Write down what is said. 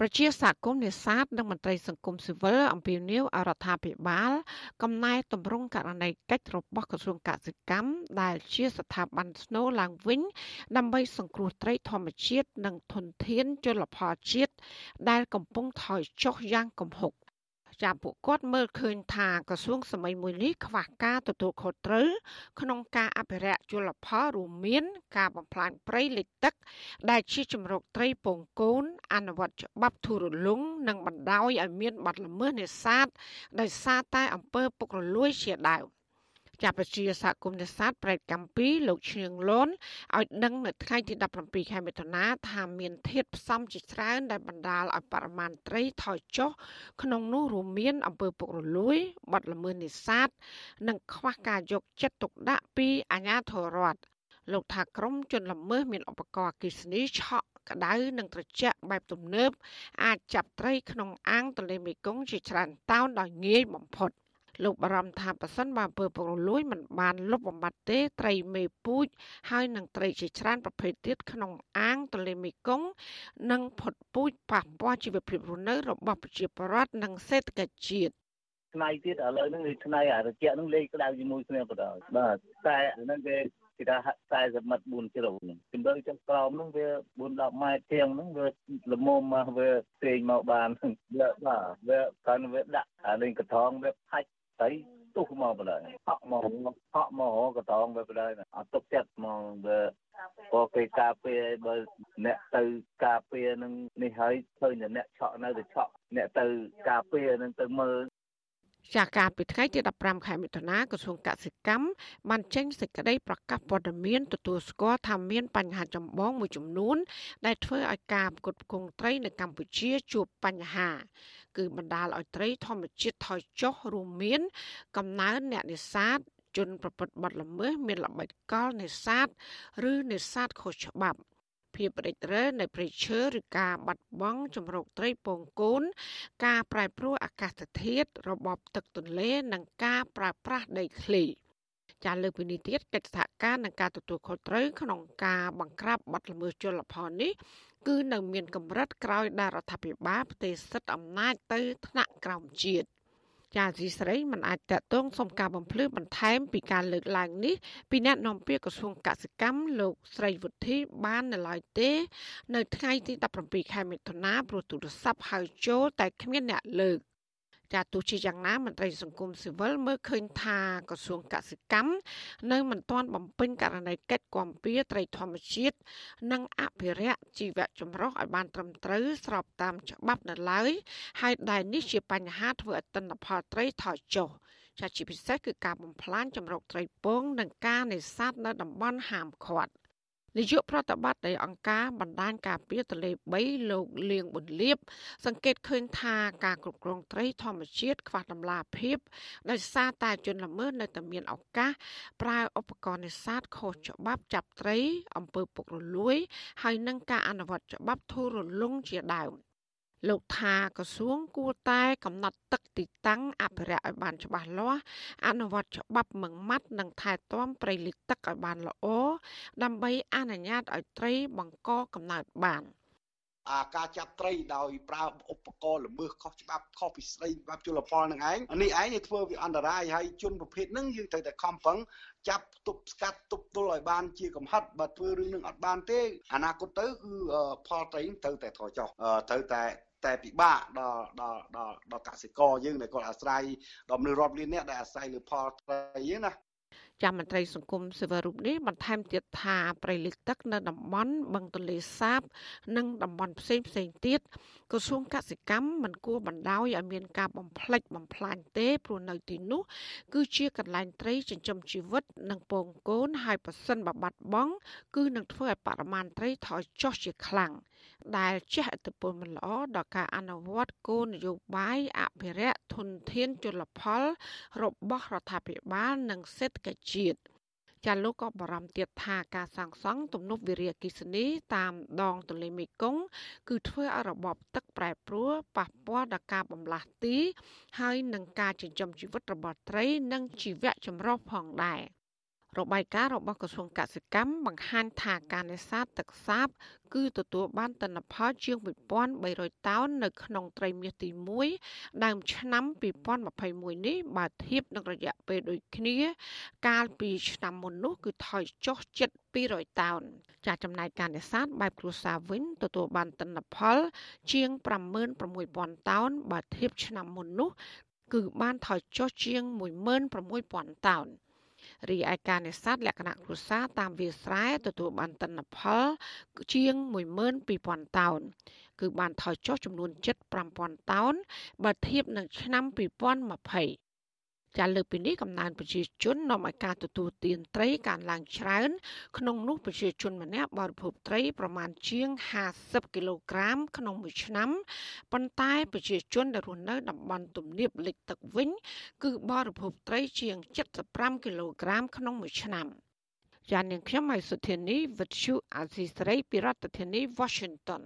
ប្រជាសហគមន៍នេសាទនិងមន្ត្រីសង្គមស៊ីវិលអំពាវនាវឲ្យរដ្ឋាភិបាល កំណែតម្រង់ករណីកិច្ចរបស់ក្រសួងកសិកម្មដែលជាស្ថាប័នស្នូលឡើងវិញ ដើម្បីសង្គ្រោះត្រីធម្មជាតិនិងធនធានជលផលជាតិដែលកំពុងថយចុះយ៉ាងគំហុក។ ចាពួកគាត់មើលឃើញថាក្រសួងសម័យមួយនេះខ្វះការទទួលខុសត្រូវក្នុងការអភិរក្សជលផលរួមមាន ការបំផ្លាញព្រៃលិចទឹក ដែលជាជំរកត្រីពងកូន អនុវត្តច្បាប់ធូររលុងនិងបណ្ដោយឲ្យមានបាត់ល្មើសនេសាទដោយសារតែអំពើពុករលួយជាដើម ចាប់ប្រជាសហគមន៍នេសាទប្រែកកម្ពីលោកឈៀងលនឲ្យដឹងនៅថ្ងៃទី17ខែមិថុនាថាមានធាតុផ្សំជាច្រើនដែលបណ្ដាលឲ្យបរិមាណត្រីថយចុះក្នុងនោះរួមមានអំពើពុករលួយបាត់ល្មើសនេសាទនិងខ្វះការយកចិត្តទុកដាក់ពីអាជ្ញាធររដ្ឋលោកថាក្រមជនល្មើសមានឧបករណ៍អគ្គិសនីឆក់ក្តៅនិងត្រជាក់បែបទំនើបអាចចាប់ត្រីក្នុងអាងទន្លេមេគង្គជាច្រើនតោនដោយងាយបំផុត។ លោកបារម្ភថាប៉ះសិនបើអំពើពុករលួយមិនបានលុបបំបាត់ទេត្រីមេពូជហើយនឹងត្រីជាច្រើនប្រភេទទៀតក្នុងអាងទន្លេមេគង្គនិងផុតពូជប៉ះពាល់ជីវភាពរស់នៅរបស់ប្រជាពលរដ្ឋនិងសេដ្ឋកិច្ចជាតិថ្ងៃទៀតឥឡូវហ្នឹងវាថ្ងៃអារជាហ្នឹងលេខក្តៅជាមួយគ្នាបណ្ដោយបាទតែហ្នឹងគេគេថា40ម៉ែត្រ4ជ្រៅហ្នឹងជំរឿចុះក្រោមហ្នឹងវា4 10ម៉ែត្រជាងហ្នឹងវាល្មមមកវាពេញមកបានវាបាទវាកាន់វាដាក់អាលេងកថងវាផាច់ ទៅទុះមកបណ្ដោយហក់មកហក់មកក៏តងទៅបណ្ដោយអត់ទុកចិត្តមកវាក៏គេការពារបើអ្នកទៅការពារនឹងនេះហើយឃើញតែអ្នកឆក់នៅទៅឆក់អ្នកទៅការពារនឹងទៅមើលចាការពីថ្ងៃទី15ខែមិថុនាក្រសួងកសិកម្មបានចេញសេចក្តីប្រកាសព័ត៌មានទទួលស្គាល់ថាមានបញ្ហាចម្បងមួយចំនួន ដែលធ្វើឲ្យការផ្គត់ផ្គង់ត្រីនៅកម្ពុជាជួបបញ្ហា គឺបណ្ដាលឲ្យត្រីធម្មជាតិថយចុះរួមមាន កំណើនអ្នកនេសាទជនប្រព្រឹត្តបទល្មើសមានល្បិចកលនេសាទឬនេសាទខុសច្បាប់ភាពរិចរើនៃព្រៃឈើឬការបាត់បង់ជំរកត្រីពងកូន ការប្រែប្រួលអាកាសធាតុរបបទឹកទន្លេ និងការប្រើប្រាស់ដីធ្លី ចាលើពីនេះទៀតកិច្ចសហការនឹងការទទួលខុសត្រូវក្នុងការបង្ក្រាបបទល្មើសជលផលនេះគឺនៅមានកម្រិតក្រោយដែលរដ្ឋាភិបាលផ្ទេរសិទ្ធិអំណាចទៅថ្នាក់ក្រោមជាតិចាស៊ីស្រីមិនអាចតតងសុំការបំភ្លឺបន្ថែមពីការលើកឡើងនេះពីអ្នកនាំពាក្យក្រសួងកសិកម្មលោកស្រីវុធីបាននៅឡើយទេ នៅថ្ងៃទី17ខែមិថុនាព្រោះទូរស័ព្ទហៅចូលតែគ្មានអ្នកលើក ចាទោះជាយ៉ាងណាមន្ត្រីសង្គមស៊ីវិលមើលឃើញថាក្រសួងកសិកម្មនៅមិនទាន់បំពេញករណីកិច្ចគាំពៀត្រីធម្មជាតិនិងអភិរក្សជីវៈចម្រុះឲ្យបានត្រឹមត្រូវស្របតាមច្បាប់នៅឡើយហើយដែលនេះជាបញ្ហាធ្វើឲ្យទិន្នផលត្រីថយចុះចាជាពិសេសគឺការបំផ្លាញចម្រុកត្រីពងនិងការនេសាទនៅតំបន់ហាមឃាត់ នាយកប្រតិបត្តិនៃអង្គការបណ្ដាញការពារទន្លេ3លោកលៀងប៊ុនលៀបសង្កេតឃើញថាការគ្រប់គ្រងត្រី ធម្មជាតិខ្វះតម្លាភាពដោយសារតែជនល្មើសនៅតែមានឱកាសប្រើឧបករណ៍នេសាទខុសច្បាប់ចាប់ត្រីអំពើពុករលួយ ហើយនឹងការអនុវត្តច្បាប់ធូររលុងជាដើម លោកថាក្រសួងគួរតែកំណត់ទឹកទីតាំងអភិរក្សឲ្យបានច្បាស់លាស់អនុវត្តច្បាប់ម៉ឺងម៉ាត់និងថែទាំព្រៃលិចទឹកឲ្យបានល្អដើម្បីអនុញ្ញាតឲ្យត្រីបង្កកំណើតបាន អាការចាប់ត្រីដោយប្រើឧបករណ៍ល្មើសខុសច្បាប់ខុសពីស្ដីច្បាប់ជលផលនឹងឯងនេះឯងធ្វើវាអន្តរាយហើយជនប្រភេទហ្នឹងយើងត្រូវតែខំប្រឹងចាប់ទប់ស្កាត់ទប់ទល់ឲ្យបានជាកំហិតបើធ្វើរឿងនឹងអត់បានទេអនាគតទៅគឺផលត្រីត្រូវតែថយចុះត្រូវតែតែពិបាកដល់ដល់ដល់ដល់កសិករយើងដែលគាត់អាស្រ័យដល់មនុស្សរាប់លាននាក់ដែលអាស្រ័យលើផលត្រីហ្នឹងណា ចាំមន្ត្រីសង្គមសេវារូបនេះបន្ថែមទៀតថាប្រៃលិចទឹកនៅតំបន់បឹងទន្លេសាប និងតំបន់ផ្សេងផ្សេងទៀតក្រសួងកសិកម្មមិនគួរបណ្ដោយឲ្យមានការបំផ្លិចបំផ្លាញទេព្រោះនៅទីនោះ គឺជាកន្លែងត្រីចិញ្ចឹមជីវិត និងពងកូនហើយប៉ះសិនបបាត់បង់គឺនឹងធ្វើឲ្យបរិមាណត្រីថយចុះជាខ្លាំង។ ដែលជះឥទ្ធិពលមិនល្អដល់ការអនុវត្តគោលនយោបាយអភិរក្សធនធានជលផល របស់រដ្ឋាភិបាលនិងសេដ្ឋកិច្ចជាតិចាលោកក៏បារម្ភទៀតថាការសាងសង់ទំនប់វារីអគ្គិសនីតាមដងទន្លេមេគង្គគឺធ្វើឲ្យរបបទឹកប្រែប្រួលប៉ះពាល់ដល់ការបំលាស់ទី ហើយនឹងការចិញ្ចឹមជីវិតរបស់ត្រី និងជីវៈចម្រុះផងដែរ របាយការណ៍របស់ក្រសួងកសិកម្មបង្ហាញថាការនេសាទទឹកសាប គឺទទួលបានទិន្នផលជាង1300តោននៅក្នុងត្រីមាសទី1ដើមឆ្នាំ2021នេះបើធៀបនឹងរយៈពេលដូចគ្នា កាលពីឆ្នាំមុននោះគឺថយចុះជិត200តោនចាចំណែកការនេសាទបែបគ្រួសារវិញទទួលបានទិន្នផល ជាង96000តោនបើធៀបឆ្នាំមុននោះគឺបានថយចុះជាង16000តោន រីឯការនេសាទលក្ខណៈគ្រួសារតាមវាលស្រែទទួលបានទិន្នផលជាង12000តោនគឺបានថយចុះចំនួនជិត5000តោនបើធៀបនឹងឆ្នាំ2020 ចាលើពីនេះកំណើនប្រជាជននាំឲ្យការទទួលទានត្រីកើនឡើងច្រើន ក្នុងនោះប្រជាជនម្នាក់បរិភោគត្រីប្រមាណជាង50គីឡូក្រាម ក្នុងមួយឆ្នាំប៉ុន្តែប្រជាជនដែលរស់នៅតំបន់ទំនាបលិចទឹកវិញ គឺបរិភោគត្រីជាង75គីឡូក្រាម ក្នុងមួយឆ្នាំចាននាងខ្ញុំហៃសុធានីវិទ្យុអាស៊ីសេរី ពីរដ្ឋធានី Washington